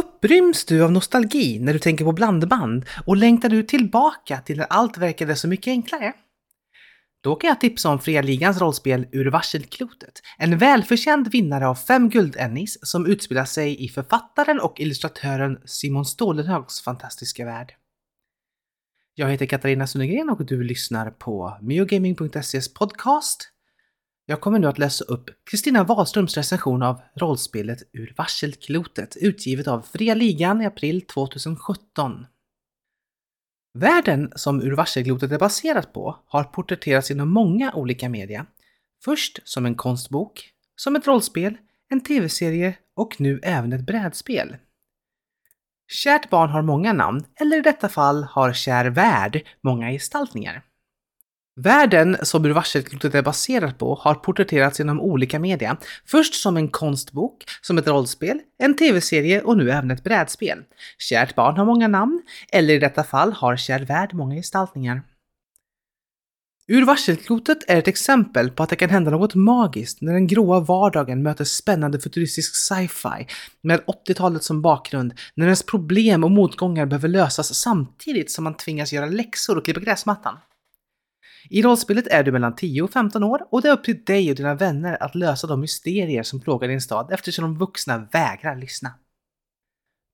Uppryms du av nostalgi när du tänker på blandband och längtar du tillbaka till när allt verkade så mycket enklare? Då kan jag tipsa om Fria Ligans rollspel Ur varselklotet. En välförtjänt vinnare av fem guldennis som utspelar sig i författaren och illustratören Simon Stålenhögs fantastiska värld. Jag heter Katarina Sundegren och du lyssnar på miogaming.ses podcast jag kommer nu att läsa upp Kristina Wahlströms recension av rollspelet Ur varselklotet, utgivet av Fria Ligan i april 2017. Världen som Ur varselklotet är baserat på har porträtterats inom många olika media. Först som en konstbok, som ett rollspel, en tv-serie och nu även ett brädspel. Kärt barn har många namn, eller i detta fall har Kär värld många gestaltningar. Världen som Ur varselklotet är baserat på har porträtterats genom olika media. Först som en konstbok, som ett rollspel, en tv-serie och nu även ett brädspel. Kärt barn har många namn, eller i detta fall har Kär värld många gestaltningar. Ur varselklotet är ett exempel på att det kan hända något magiskt när den gråa vardagen möter spännande futuristisk sci-fi med 80-talet som bakgrund, när ens problem och motgångar behöver lösas samtidigt som man tvingas göra läxor och klippa gräsmattan. I rollspelet är du mellan 10 och 15 år och det är upp till dig och dina vänner att lösa de mysterier som plågar din stad eftersom de vuxna vägrar lyssna.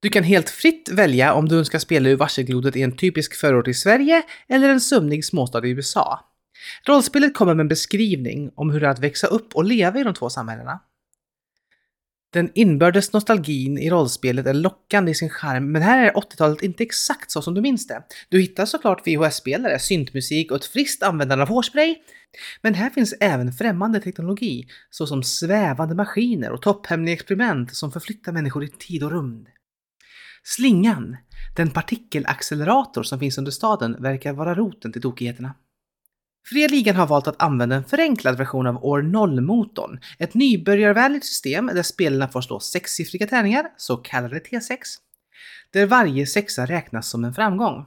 Du kan helt fritt välja om du önskar spela ur varselglodet i en typisk förort i Sverige eller en sömnig småstad i USA. Rollspelet kommer med en beskrivning om hur det är att växa upp och leva i de två samhällena. Den inbördes nostalgin i rollspelet är lockande i sin charm, men här är 80-talet inte exakt så som du minns det. Du hittar såklart VHS-spelare, syntmusik och ett friskt användande av hårspray. Men här finns även främmande teknologi, såsom svävande maskiner och topphemliga experiment som förflyttar människor i tid och rum. Slingan, den partikelaccelerator som finns under staden, verkar vara roten till tokigheterna. Fredligan har valt att använda en förenklad version av år 0-motorn, ett nybörjarvänligt system där spelarna får slå sexsiffriga tärningar, så kallade T6, där varje sexa räknas som en framgång.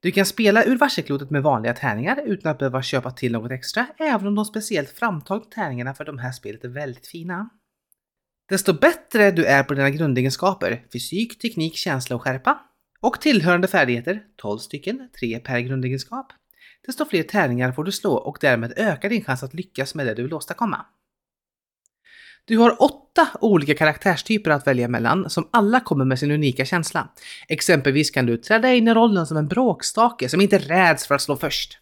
Du kan spela ur varseklotet med vanliga tärningar utan att behöva köpa till något extra, även om de speciellt framtagna tärningarna för de här spelet är väldigt fina. Desto bättre du är på dina grundegenskaper, fysik, teknik, känsla och skärpa, och tillhörande färdigheter, 12 stycken, 3 per grundegenskap, desto fler tärningar får du slå och därmed ökar din chans att lyckas med det du vill åstadkomma. Du har åtta olika karaktärstyper att välja mellan som alla kommer med sin unika känsla. Exempelvis kan du träda in i rollen som en bråkstake som inte räds för att slå först.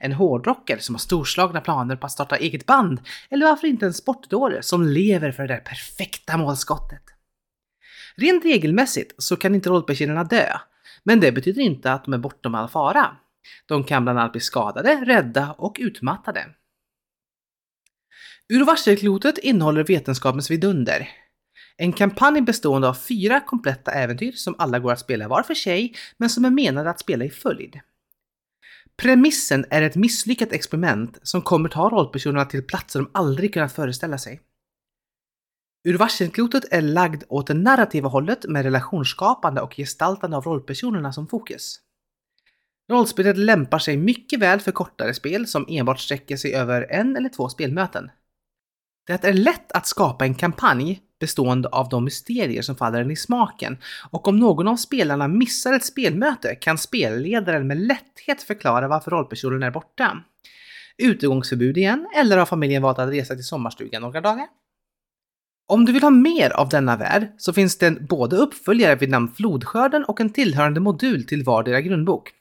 En hårdrockare som har storslagna planer på att starta eget band. Eller varför inte en sportdåre som lever för det där perfekta målskottet. Rent regelmässigt så kan inte rollpersonerna dö, men det betyder inte att de är bortom all fara. De kan bland annat bli skadade, rädda och utmattade. Ur varselklotet innehåller vetenskapens vidunder. En kampanj bestående av fyra kompletta äventyr som alla går att spela var för sig, men som är menade att spela i följd. Premissen är ett misslyckat experiment som kommer ta rollpersonerna till platser de aldrig kunnat föreställa sig. Ur varselklotet är lagd åt det narrativa hållet med relationsskapande och gestaltande av rollpersonerna som fokus. Rollspelet lämpar sig mycket väl för kortare spel som enbart sträcker sig över en eller två spelmöten. Det är lätt att skapa en kampanj bestående av de mysterier som faller en i smaken och om någon av spelarna missar ett spelmöte kan spelledaren med lätthet förklara varför rollpersonen är borta. Utegångsförbud igen, eller har familjen valt att resa till sommarstugan några dagar? Om du vill ha mer av denna värld så finns det både uppföljare vid namn Flodskörden och en tillhörande modul till vardera grundbok.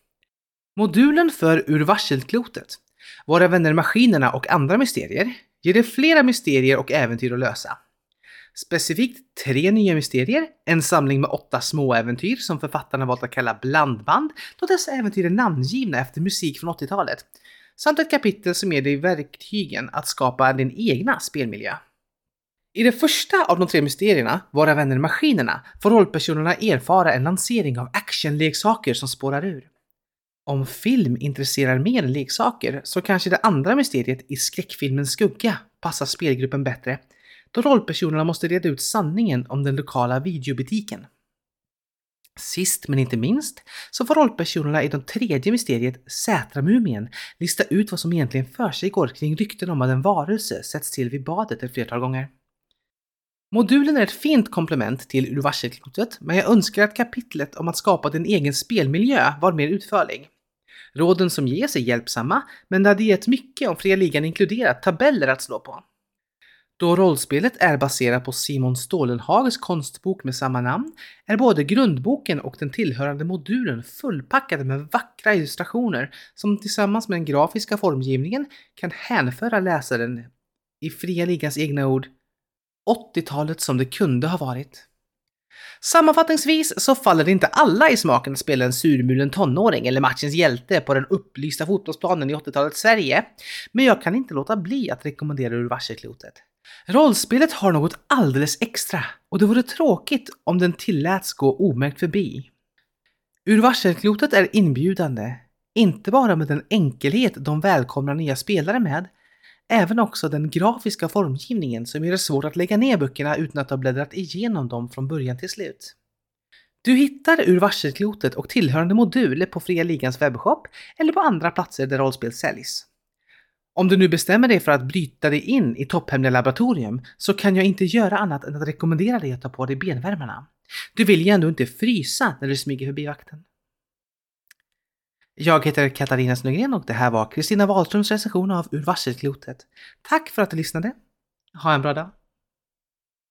Modulen för Ur varselklotet, Våra vänner maskinerna och andra mysterier, ger dig flera mysterier och äventyr att lösa. Specifikt tre nya mysterier, en samling med åtta små äventyr som författarna valt att kalla blandband, då dessa äventyr är namngivna efter musik från 80-talet, samt ett kapitel som ger dig verktygen att skapa din egna spelmiljö. I det första av de tre mysterierna, Våra vänner maskinerna, får rollpersonerna erfara en lansering av actionleksaker som spårar ur. Om film intresserar mer än leksaker så kanske det andra mysteriet i skräckfilmens skugga passar spelgruppen bättre, då rollpersonerna måste reda ut sanningen om den lokala videobutiken. Sist men inte minst så får rollpersonerna i det tredje mysteriet, Sätramumien, lista ut vad som egentligen försiggår kring rykten om att en varelse sätts till vid badet ett flertal gånger. Modulen är ett fint komplement till Ur varselklotet, men jag önskar att kapitlet om att skapa din egen spelmiljö var mer utförlig. Råden som ges är hjälpsamma, men det hade gett mycket om fria ligan inkluderat tabeller att slå på. Då rollspelet är baserat på Simon Stålenhages konstbok med samma namn är både grundboken och den tillhörande modulen fullpackade med vackra illustrationer som tillsammans med den grafiska formgivningen kan hänföra läsaren, i Fria Ligans egna ord, 80-talet som det kunde ha varit. Sammanfattningsvis så faller det inte alla i smaken att spela en surmulen tonåring eller matchens hjälte på den upplysta fotbollsplanen i 80-talets Sverige, men jag kan inte låta bli att rekommendera ur varselklotet. Rollspelet har något alldeles extra och det vore tråkigt om den tilläts gå omärkt förbi. Ur varselklotet är inbjudande, inte bara med den enkelhet de välkomnar nya spelare med, även också den grafiska formgivningen som gör det svårt att lägga ner böckerna utan att ha bläddrat igenom dem från början till slut. Du hittar Ur varselklotet och tillhörande modul på Fria Ligans webbshop eller på andra platser där rollspel säljs. Om du nu bestämmer dig för att bryta dig in i topphemliga laboratorium så kan jag inte göra annat än att rekommendera dig att ta på dig benvärmarna. Du vill ju ändå inte frysa när du smyger förbi vakten. Jag heter Katarina Snögren och det här var Kristina Wahlströms recension av Ur varselklotet. Tack för att du lyssnade. Ha en bra dag.